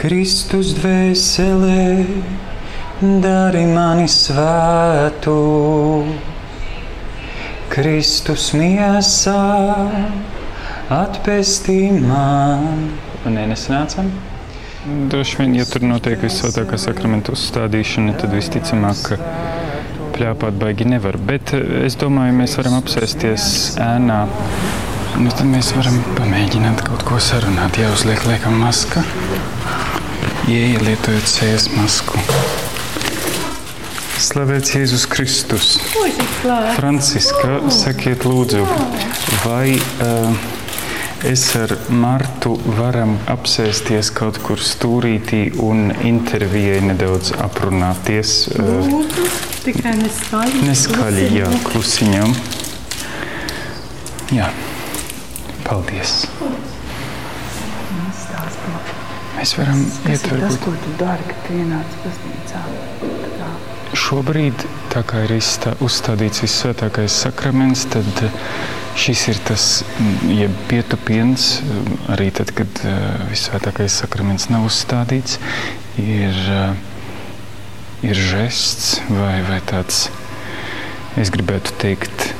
Kristus dvēselē, dari mani svētu. Kristus miesā atpestī man. Nē, nesanācam. Droši vien, ja tur notiek visvētākā sakramenta uzstādīšana, tad visticamāk, ka pļāpāt baigi nevar. Bet eh, es domāju, mēs varam apsēsties ēnā. Nu, tad mēs varam pamēģināt kaut ko sarunāt. Jāuzliek liekam maska. Ielietojot sejas masku. Slavēts Jēzus Kristus. Franciska, sakiet lūdzu, vai uh, es ar Martu varam apsēsties kaut kur stūrītī un intervijai nedaudz aprunāties? Uh, Lūdzu, tikai neskaļi. Neskaļi, jā, klusiņām. Jā, paldies. Mēs varam iet Tas, varbūt ko tu dari, kad ienāc baznīcā. Tā šobrīd, tā kā ir izstā, uzstādīts visvētākais sakraments, tad eh, šis ir tas, mm, jeb pietupiens, eh, arī tad, kad eh, visvētākais sakraments nav uzstādīts, ir, eh, ir žests vai, vai tāds, es gribētu teikt,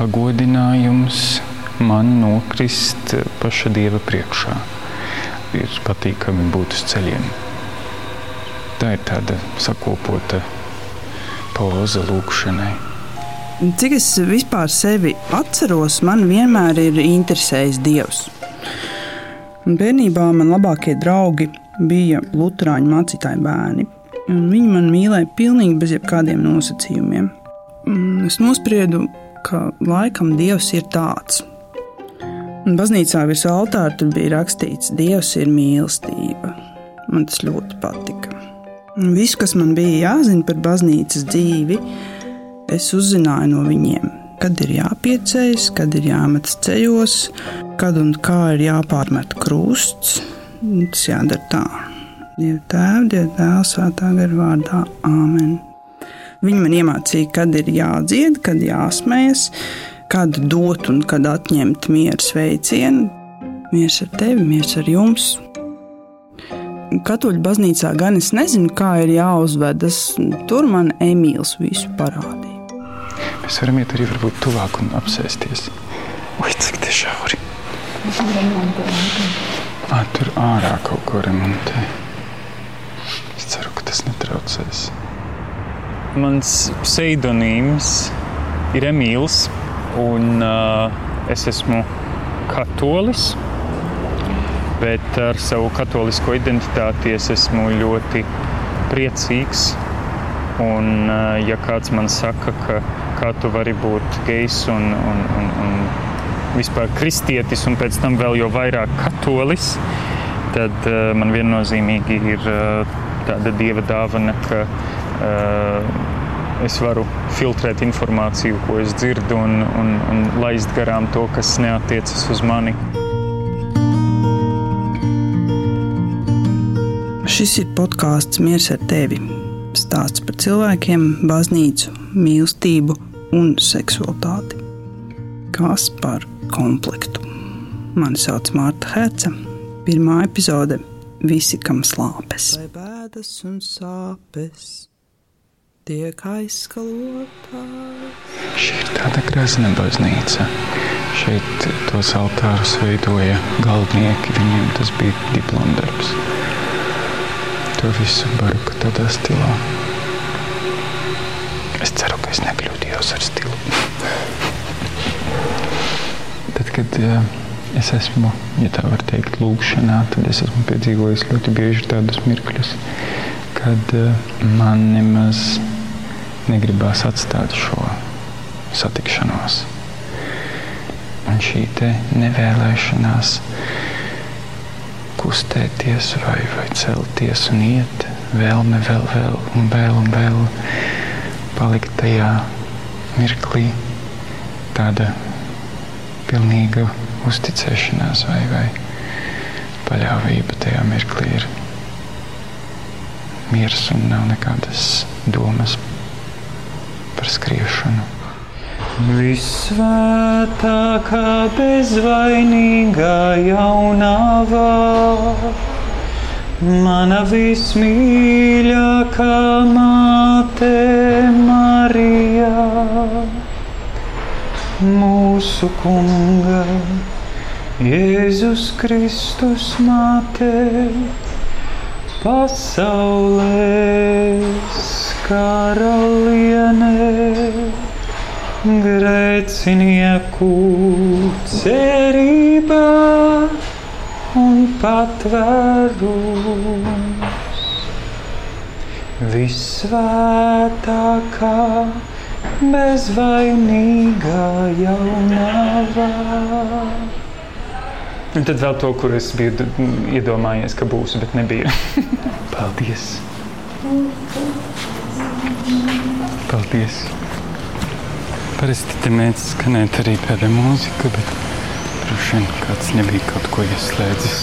pagodinājums man nokrist paša Dieva priekšā. Ir patīkami būt uz ceļiem. Tā ir tāda sakopota poza lūkšanai. Cik es vispār sevi atceros, man vienmēr ir interesējis Dievs. Bērnībā man labākie draugi bija Lutāņu mācītāji bērni. Viņi man mīlēja pilnīgi bez jebkādiem nosacījumiem. Es nospriedu, ka laikam Dievs ir tāds. Baznīcā virs altāra bija rakstīts, Dievs ir mīlestība. Man tas ļoti patika. Un Viss, kas man bija jāzina par baznīcas dzīvi, es uzzināju no viņiem. Kad ir jāpieceļas, kad ir jāmetas ceļos, kad un kā ir jāpārmet krusts. Tas jādara tā. Dieva tēva, Dieva dēla, svētā gara vārdā. Āmen. Viņi man iemācīja, kad ir jādzied, kad jāsmējas, kad dot un kad atņemt mieru sveicienu. Mieres ar tevi, mieres ar jums. Katoļu baznīcā gan es nezinu, kā ir jāuzvedas. Tur man Emīls visu parādīja. Mēs varam iet arī varbūt tuvāk un apsēsties. Ui, cik te šauri. Ā, tur ārā kaut ko remontē. Es ceru, ka tas netraucēs. Mans pseidonīms ir Emīls, un uh, es esmu katolis. Bet ar savu katolisko identitāti es esmu ļoti priecīgs. Un, uh, ja kāds man saka, ka kā tu vari būt gejs un, un, un, un vispār kristietis, un pēc tam vēl jau vairāk katolis, tad uh, man viennozīmīgi ir uh, tāda dieva dāvana, ka uh, es varu filtrēt informāciju, ko es dzirdu, un, un, un laist garām to, kas neatiecas uz mani. Šis ir podkāsts Mieres ar tevi. Stāsts par cilvēkiem, baznīcu, mīlestību un seksualitāti. Kas par komplektu? Mani sauc Marta Herca. Pirmā epizode - Visi, kam slāpes. Vai bēdas un sāpes tiek aizskalotās? Šī ir tāda grazna baznīca. Šeit tos altārus veidoja galdnieki. Viņiem tas bija diplomdarbs. To visu baroka tādā stilā. Es ceru, ka es nekļūdījos ar stilu. Tad, kad es esmu, ja tā var teikt, lūgšanā, tad es esmu piedzīvojis ļoti bieži tādus mirkļus, kad man nemaz negribās atstāt šo satikšanos. Un šī nevēlēšanās kustēties vai, vai celties un iet, vēlme vēl, vēl un vēl un vēl palikt tajā mirklī tāda pilnīga uzticēšanās vai, vai paļāvība tajā mirklī ir miers un nav nekādas domas par skriešanu. Visvētākā, bezvainīgā jaunavā, mana vismīļākā māte Marija, mūsu kunga, Jēzus Kristus māte, pasaulēs karaliene, grēcinieku cerībā un patvērums. Visvētākā, bezvainīgā jaunavā. Un tad vēl to, kur es biju iedomājies, ka būs, bet nebija. Paldies! Paldies! Parasti te mēdz skanēt arī pēdējā mūzika, bet droši vien kāds nebija kaut ko ieslēdzis.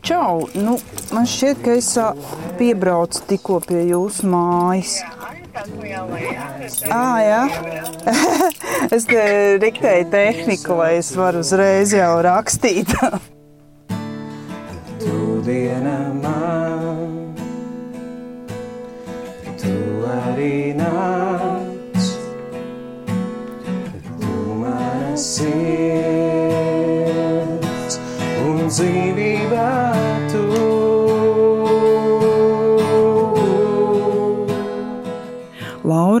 Čau! Nu, man šķiet, ka es piebraucu tikko pie jūsu mājas. Ah, jā, es te riktēju tehniku, lai es varu uzreiz jau rakstīt. Tu diena man, tu arī nāc, tu mana sirds un dzīvībā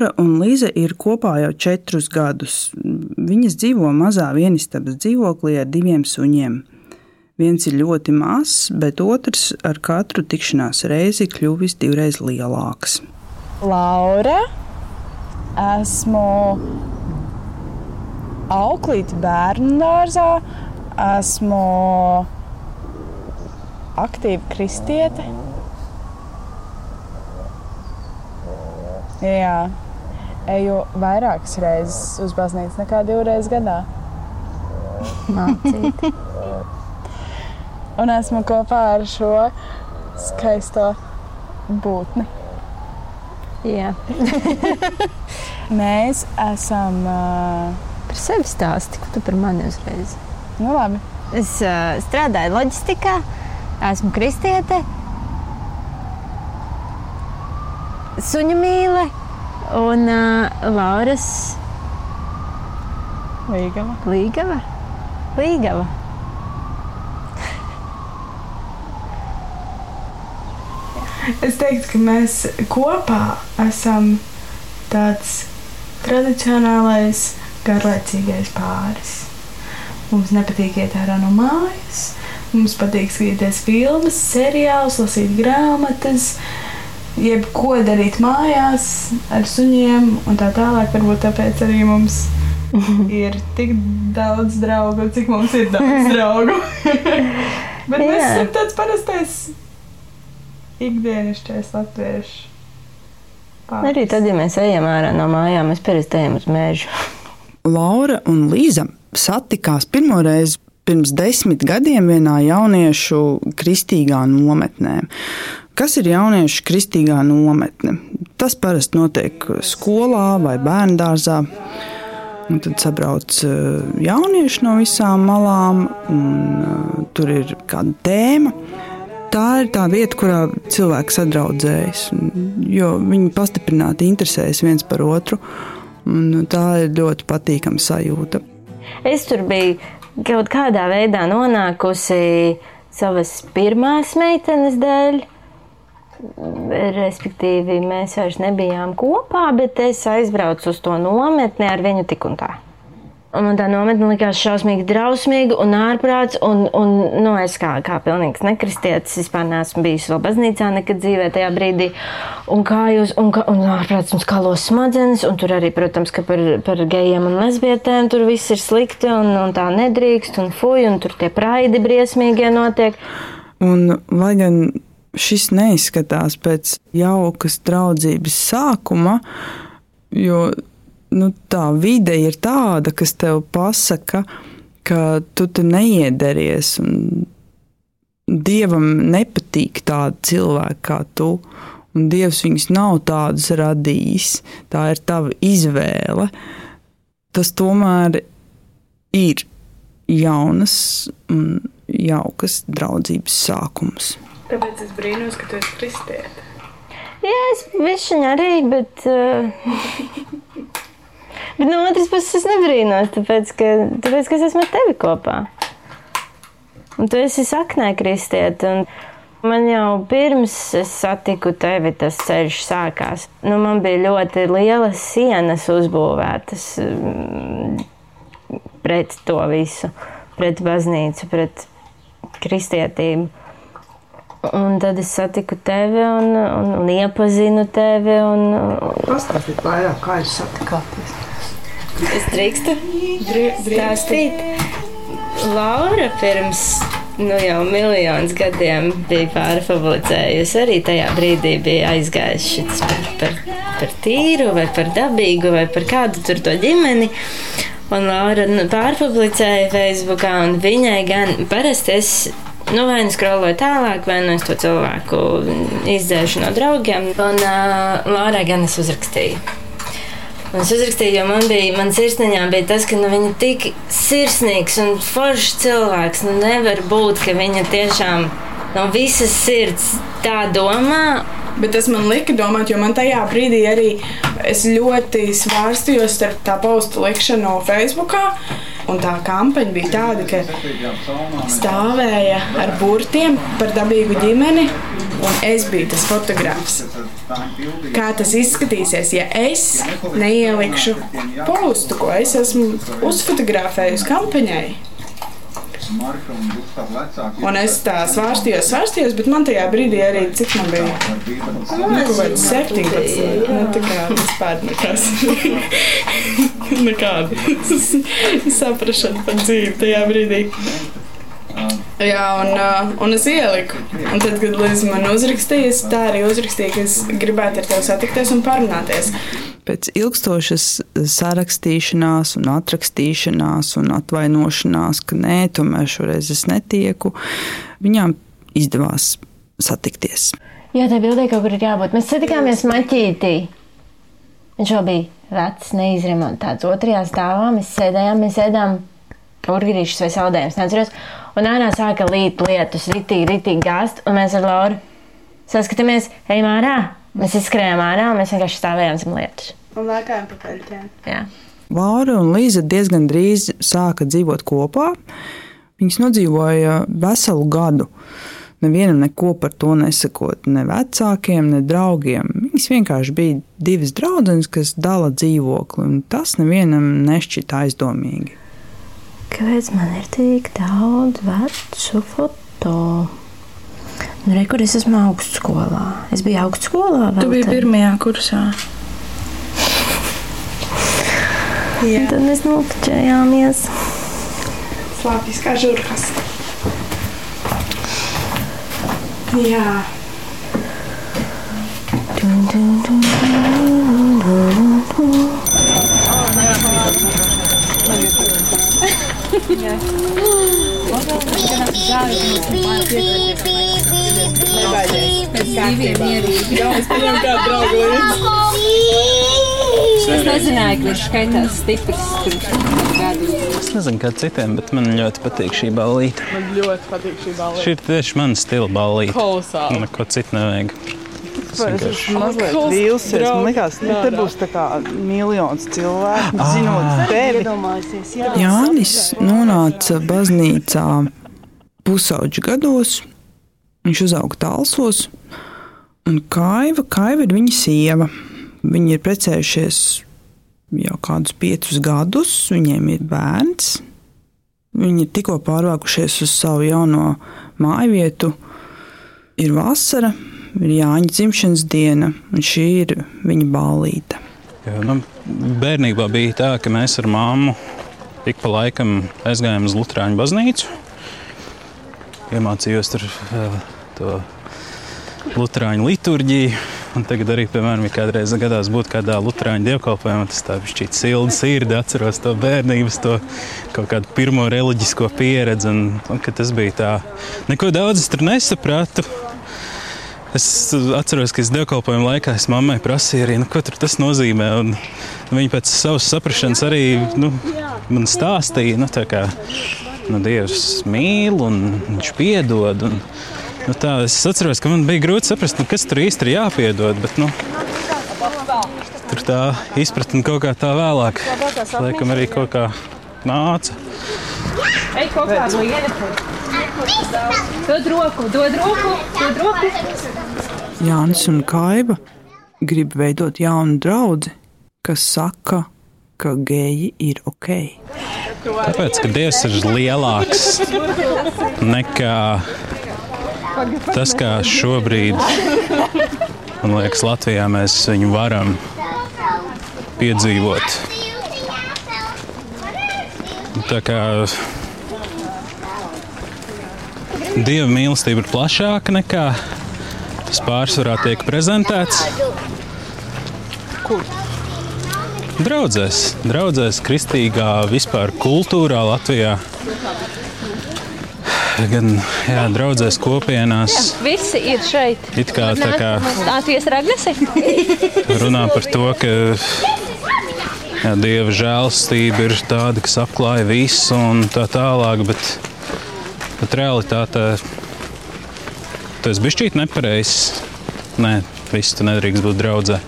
Laura un Līza ir kopā jau četrus gadus. Viņas dzīvo mazā vienistabas dzīvoklī ar diviem suņiem. Viens ir ļoti mazs, bet otrs ar katru tikšanās reizi kļuvis divreiz lielāks. Laura, esmu auklīte bērnu dārzā, esmu aktīva kristiete. Jā, eju vairākas reizes uz baznīcu nekā divreiz gadā. Mācīt. Un esmu kopā ar šo skaisto būtni. Jā, Mēs esam. Uh, par sevi stāsti, ko tu par mani uzreiz. nu, labi. Es uh, strādāju loģistikā, esmu kristiete, suņu mīle un uh, Lauras Līgava. Līgava. Līgava. Es teiktu, ka mēs kopā esam tāds tradicionālais, garlaicīgais pāris. Mums nepatīk iet ārā no mājas, mums patīk skatīties filmas, seriālus, lasīt grāmatas, jebko darīt mājās ar suņiem un tā tālāk. Varbūt tāpēc arī mums ir tik daudz draugu, cik mums ir daudz draugu. Bet mēs Jā. esam tāds parastais ikdienišķais latviešu. pāris. Arī tad, ja mēs ejam ārā no mājām, mēs parasti ejam uz mežu. Laura un Līza satikās pirmoreiz pirms desmit gadiem vienā jauniešu kristīgā nometnē. Kas ir jauniešu kristīgā nometne? Tas parasti notiek skolā vai bērngārzā. Un tad sabrauc eh, jaunieši no visām malām, un uh, tur ir kāda tēma. Tā ir tā vieta, kurā cilvēki sadraudzējas, jo viņi pastiprināti interesējas viens par otru. un Tā ir ļoti patīkama sajūta. Es tur biju kaut kādā veidā nonākusi savas pirmās meitenes dēļ. Respektīvi, mēs vairs nebijām kopā, bet es aizbraucu uz to nometni ar viņu tik un tā. Un man tā nometne likās šausmīgi drausmīga un ārprāts. Un, un, nu, es kā, kā pilnīgs nekristietis vispār neesmu bijis vēl baznīcā nekad dzīvē tajā brīdī. Un kā jūs, un, kā, un ārprāts un skalos smadzenes, un tur arī, protams, ka par, par gejiem un lesbietēm tur viss ir slikti un, un tā nedrīkst un fuj, un tur tie praidi briesmīgie notiek. Un, lai gan šis neizskatās pēc jaukas draudzības sākuma, jo nu, tā vide ir tāda, kas tev pasaka, ka tu te neiederties. Dievam nepatīk tādi cilvēki kā tu. un Dievs viņus nav tādus radījis. Tā ir tava izvēle. Tas tomēr ir jaunas un jaukas draudzības sākums. Tāpēc es brīnos, ka tu esi kristieti. Jā, es višķiņā arī, bet. Uh, bet no otras puses es nebrīnos, tāpēc ka, tāpēc, ka es esmu ar tevi kopā. Un tu esi saknē kristieti. Man jau pirms es satiku tevi, tas ceļš sākās. Nu, man bija ļoti lielas sienas uzbūvētas mm, pret to visu, pret baznīcu, pret kristietību. Un tad es satiku tevi un, un, un iepazinu tevi. Un, Pastāstiet vairāk, kā jūs satikāties. es drīkstu stāstīt. Laura pirms nu, jau miljonus gadiem bija pārpublicējusi. Arī tajā brīdī bija aizgājis šis par, par, par tīru, vai par dabīgu, vai par kādu tur to ģimeni. Un Laura nu, pārpublicēja Facebookā, un viņai gan parasti es. Nu, vai nu skroloju tālāk, vai nu es to cilvēku izdzēšu no draugiem. Un uh, Lārai gan es uzrakstīju. Un es uzrakstīju, jo man bija, man sirsniņā bija tas, ka nu, viņa ir tik sirsnīgs un foršs cilvēks. Nu, nevar būt, ka viņa tiešām no visas sirds tā domā. Bet tas man lika domāt, jo man tajā brīdī arī es ļoti svārstījos starp tā postu likšanu Facebook. Un tā kampaņa bija tāda, ka stāvēja ar burtiem par dabīgu ģimeni, un es biju tas fotogrāfs. Kā tas izskatīsies, ja es neielikšu postu, ko es esmu uzfotografējusi kampaņai? Un es tā svārstījos, svārstījos, bet man tajā brīdī arī cik man bija. Nu, kaut kāds 17. Nu, tā kā vispār nekas. Nekāda saprašana par dzīvi tajā brīdī. Jā, un, uh, un es ieliku. Un tad, kad Līsija man uzrakstīja, es tā arī uzrakstīju, ka es gribētu ar tevi satikties un parunāties. Pēc ilgstošas sarakstīšanās, un atrakstīšanās un atvainošanās, ka nē, tomēr šoreiz es netieku, viņām izdevās satikties. Jā, tā bildē kaut kur ir jābūt. Mēs satikāmies maķītī. Viņš jau bija vecs, neizremontēts. Otrajā stāvā mēs sēdējām, mēs ēdām burgerīšus vai saldējumus, neatceros. Un ārā sāka līt lietus, ritīgi, ritīgi gāzt, un mēs ar Lauru saskatāmies, ejam ārā. Mēs izskrējām ārā, un mēs vienkārši stāvējām zem lietus. Un lēkājām pa peļķēm. Jā. Vāra un Līza diezgan drīz sāka dzīvot kopā. Viņas nodzīvoja veselu gadu. Nevienam neko par to nesakot, ne vecākiem, ne draugiem. Viņas vienkārši bija divas draudzenes, kas dala dzīvokli, un tas nevienam nešķita aizdomīgi. Kāpēc man ir tik daudz vecu foto? Nu, re, kur es esmu augstskolā. Es biju augstskolā. Tu biji pirmajā kursā. Jā, Tad mēs nokačējāmies. slāpjas kā žurkas. Jā, Es nezināju, ka viņš skaitās stiprs pirms gadu. Es nezinu, kā citiem, bet man ļoti patīk šī ballīte. Man ļoti patīk šī balva. Šī ir tieši mana stila ballīte. kolosāla. Neko citu nevajag. Es esmu mazliet vīlusies. Man liekas, ka te būs tā kā miljons cilvēku. Zinot tevi, Jānis nonāca baznīcā pusauģa gados. Viņš uzauga tālsos, un Kaiva, Kaiva ir viņa sieva. Viņi ir precējušies jau kādus piecus gadus, viņiem ir bērns. Viņi ir tikko pārvākušies uz savu jauno māju vietu. Ir vasara, ir Jāņa dzimšanas diena, un šī ir viņa ballīte. Jā, nu, bērnībā bija tā, ka mēs ar māmu ik pa laikam aizgājām uz Lutāņu baznīcu. Iemācījos tur uh, to Lutāņu liturģiju. Un tagad arī, piemēram, ja kādreiz gadās būt kādā Lutāņu dievkalpojumā, tas tā bija silda sirdi, atceros to bērnības, to kaut kādu pirmo reliģisko pieredzi. Un, un, tas bija tā, neko daudz es tur nesapratu. Es atceros, ka es dievkalpojumu laikā es mammai prasīju, arī, nu, ko tas nozīmē. Un viņa pēc savas saprašanas arī nu, man stāstīja, nu, kā nu, Dievs mīl un viņš piedod. Un, nu, tā, es atceros, ka man bija grūti saprast, nu, kas tur īsti ir jāpiedod. Bet, nu, tur tā izpratne kaut kā tā vēlāk, laikam, arī kaut kā nāca. Ej, kaut kādu lienu. Dod roku, dod roku, dod roku. Jānis un Kaiba grib veidot jaunu draugu, kas saka, ka geji ir ok. Tāpēc, ka Dievs ir lielāks nekā tas, kā šobrīd, man liekas, Latvijā mēs viņu varam piedzīvot. Tā kā Dieva mīlestība ir plašāka nekā tas pārsvarā tiek prezentēts. Draudzēs, draudzēs, kristīgā vispār kultūrā Latvijā. Gan jā, draudzēs kopienās Visi ir šeit. it kā tā kā Latvijas ragnesi. runā par to, ka jā, dieva žēlstība ir tāda, kas apklāja visu un tā tālāk. Bet, bet realitāte tas bija šķiet nepareizs. Nē, viss tu nedrīkst būt draudzē.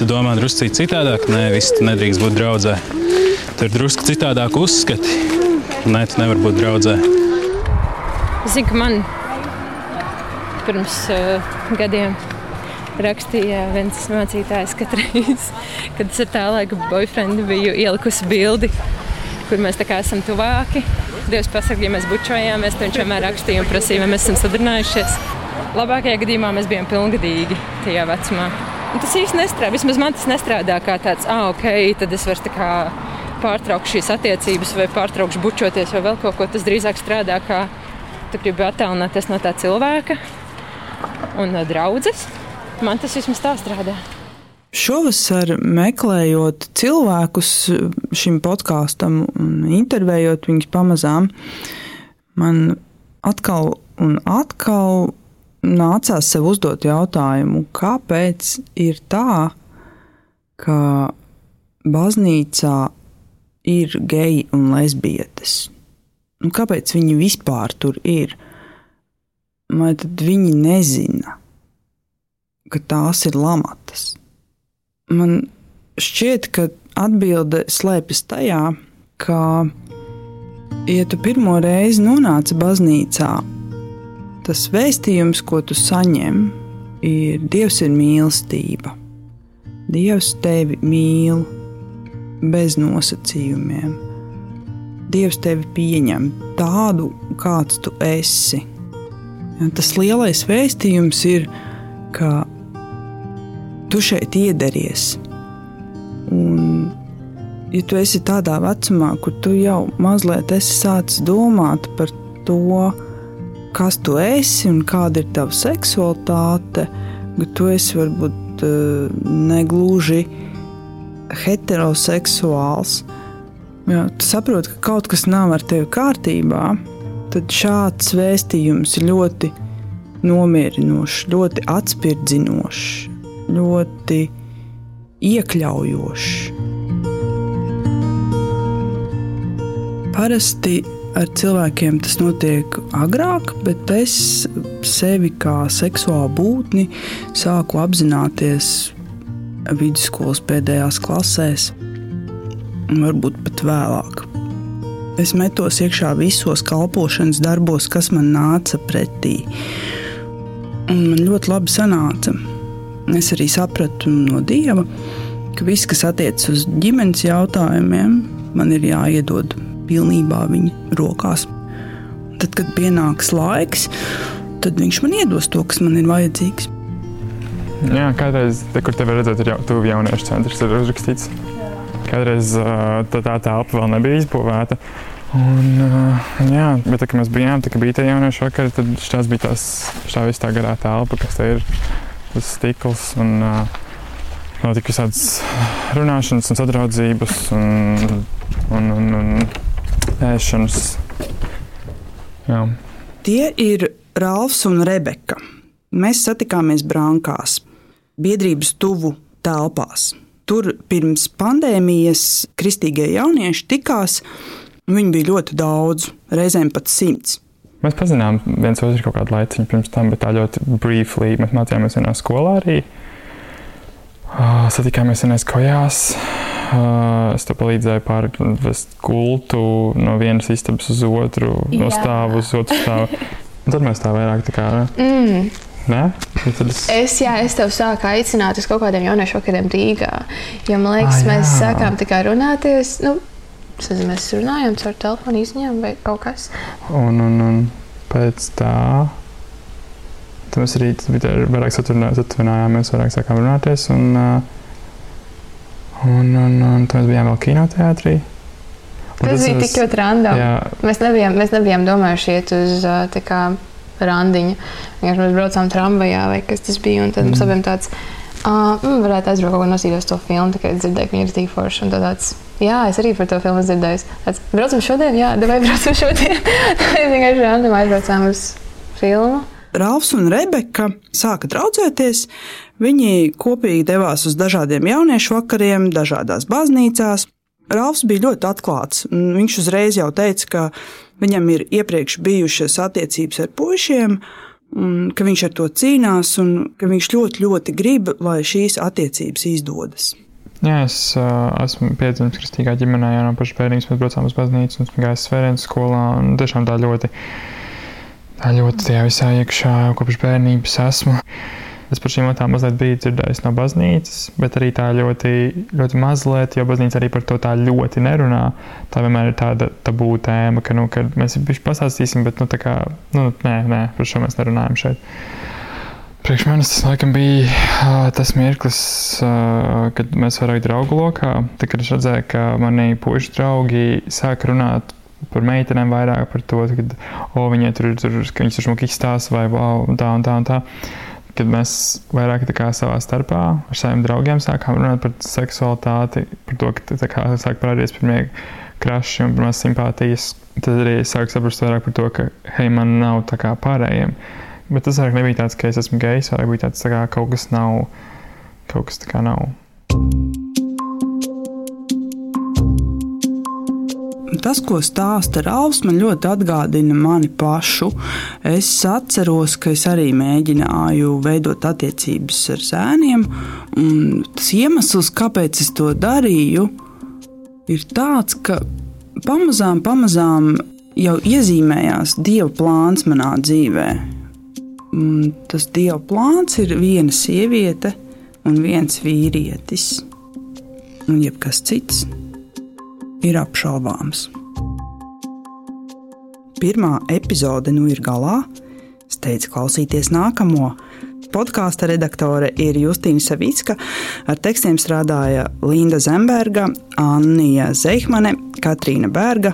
Tu domā drusku citādāk, nē, viss tu nedrīkst būt draudzē. Tur ir drusku citādāk uzskati. Nē, tu nevari būt draudzē. Es zinu, ka man pirms uh, gadiem rakstīja viens mācītājs, reiz, kad es ar tā laika boyfriendu biju ielikusi bildi, kur mēs tā kā esam tuvāki. Dievs pasaka, ja mēs bučojāmies, tad viņš vienmēr rakstīja un prasīja, vai mēs esam sadarbinājušies. Labākajā gadījumā mēs bijām pilngadīgi tajā vecumā. Un tas īsti nestrādā. Vismaz man tas nestrādā kā tāds, ah, ok, tad es varu tā kā pārtraukšu šīs attiecības, vai pārtraukšu bučoties, vai vēl kaut ko. Tas drīzāk strādā kā tu gribi attālināties no tā cilvēka un no draudzes. Man tas vismaz tā strādā. Šovasar meklējot cilvēkus šim podkāstam un intervējot viņus pamazām, man atkal un atkal nācās sev uzdot jautājumu, kāpēc ir tā, ka baznīcā ir geji un lesbietes. Un kāpēc viņi vispār tur ir? Vai tad viņi nezina, ka tās ir lamatas? Man šķiet, ka atbilde slēpjas tajā, ka, ja tu pirmo reizi nonāci baznīcā, tas vēstījums, ko tu saņem, ir Dievs ir mīlestība. Dievs tevi mīl bez nosacījumiem. Dievs tevi pieņem tādu, kāds tu esi. Un tas lielais vēstījums ir, ka tu šeit iederties. Un, ja tu esi tādā vecumā, kur tu jau mazliet esi sācis domāt par to, kas tu esi un kāda ir tava seksualitāte, ka tu esi varbūt eh, negluži heteroseksuāls. Jā, tu saproti, ka kaut kas nav ar tevi kārtībā, tad šāds vēstījums ir ļoti nomierinošs, ļoti atspirdzinošs, ļoti iekļaujošs. Parasti ar cilvēkiem tas notiek agrāk, bet es sevi kā seksuālu būtni sāku apzināties vidusskolas pēdējās klasēs, varbūt pat vēlāk. Es metos iekšā visos kalpošanas darbos, kas man nāca pretī. Un man ļoti labi sanāca. Es arī sapratu no Dieva, ka viss, kas attiecas uz ģimenes jautājumiem, man ir jāiedod pilnībā viņa rokās. Tad, kad pienāks laiks, tad viņš man iedos to, kas man ir vajadzīgs. Jā, kādreiz, te, kur te var redzēt, ir jau tuvu jauniešu centrs, ir uzrakstīts. Kādreiz tā, tā telpa vēl nebija izbūvēta. Un, jā, bet, tā, kad mēs bijām, tā, bija tie jauniešu vakari, tad šīs bija tās, šā viss tā garā telpa, kas te ir tas stikls. Un, notika visādas runāšanas un sadraudzības un, un, un, un ēšanas. Jā. Tie ir Rāfs un Rebeka. Mēs satikāmies Brankās, biedrības tuvu telpās. Tur pirms pandēmijas kristīgie jaunieši tikās. Viņi bija ļoti daudz, reizēm pat simts. Mēs pazinām viens otru kaut kādu laiciņu pirms tam, bet tā ļoti briefly. Mēs mācījāmies vienā skolā arī. Satikāmies vienās kojās. Uh, es te palīdzēju pārvest gultu no vienas istabas uz otru, no stāvu uz otru stāvu. Un tad mēs tā vairāk tā kā. Mm. Un Tad es, Es, jā, es tev sāku aicināt uz kaut kādiem jauniešu vakariem Rīgā. Jo man liekas, Ah, mēs jā. sākām tikai runāties. Nu, es nezinu, mēs runājām caur telefonu izņēmumu vai kaut kas. un, un, un pēc tā. Tad mēs arī tad bija tā, vairāk satuvinājāmies, vairāk sākām runāties. Un, un, un, un tad mēs bijām vēl kinoteātrī. Un Tas bija tik ļoti random. Jā, Mēs nebijām, mēs nebijām domājuši iet uz tā kā randiņu. Vienkārši mēs braucām tramvajā vai kas tas bija. Un tad mums abiem tāds, uh, mm, varētu aizbraukt kaut ko nosīdot to filmu, tikai dzirdēju, ka viņa ir tik forša. Un tad tāds, jā, es arī par to filmu esmu dzirdējis. Tāds, braucam šodien, jā, vai braucam šodien. Mēs vienkārši random aizbraucām uz filmu. Rāfs un Rebeka sāka draudzēties. Viņi kopīgi devās uz dažādiem jauniešu vakariem, dažādās baznīcās. Rāfs bija ļoti atklāts. Viņš uzreiz jau teica, ka viņam ir iepriekš bijušas attiecības ar puišiem, un ka viņš ar to cīnās, un ka viņš ļoti, ļoti grib, lai šīs attiecības izdodas. Jā, es uh, esmu piedzimis kristīgā ģimenē, jau no pašas bērnības mēs braucām uz baznīcu, un gājis svētdienas skolā. Tiešām tā ļoti, tā ļoti tajā visā iekšā kopš bērnības esmu. Es par šīm lietām mazliet biju dzirdējis no baznīcas, bet arī tā ļoti, ļoti mazliet, jo baznīca arī par to tā ļoti nerunā. Tā vienmēr ir tāda tabū tēma, ka, nu, ka mēs viņu pastāstīsim, bet, nu, kā, nu, nē, nē, par šo mēs nerunājam šeit. Priekš manis tas laikam bija ā, tas mirklis, ā, kad mēs vairāk draugu lokā. Tad, kad es redzēju, ka mani puikas draugi sāk runāt par meitenēm vairāk par to, ka oh, viņai tur ir, tur, ka viņas tur smuki izstāsta vai wow, un tā un tā. Un tā. Kad mēs vairāk savā starpā ar saviem draugiem sākām runāt par seksualitāti, par to, ka kā sāk parādīties pirmie kraši un pirmās simpātijas, tad arī sāku saprast vairāk par to, ka hei, man nav tā kā pārējiem. Bet tas vairāk nebija tāds, ka es esmu gejs, vai bija tāds, tā kā kaut kas nav, kaut kas tā kā nav. Tas, ko stāsta Rāvs, man ļoti atgādina mani pašu. Es atceros, ka es arī mēģināju veidot attiecības ar zēniem. Tas iemesls, kāpēc es to darīju, ir tāds, ka pamazām, pamazām jau iezīmējās Dieva plāns manā dzīvē. Tas Dieva plāns ir viena sieviete un viens vīrietis. Un jebkas cits ir apšaubāms. Pirmā epizode nu ir galā. Steidz klausīties nākamo. Podkāstu redaktore ir Justīna Savicka, ar tekstiem strādāja Linda Zemberga, Anija Zeihmane, Katrīna Berga,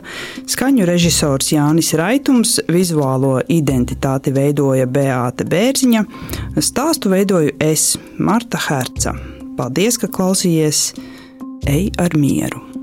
skaņu režisors Jānis Raitums, vizuālo identitāti veidoja Beāte Bērziņa, stāstu veidoju es, Marta Herca. Paldies, ka klausījies! Ej ar mieru!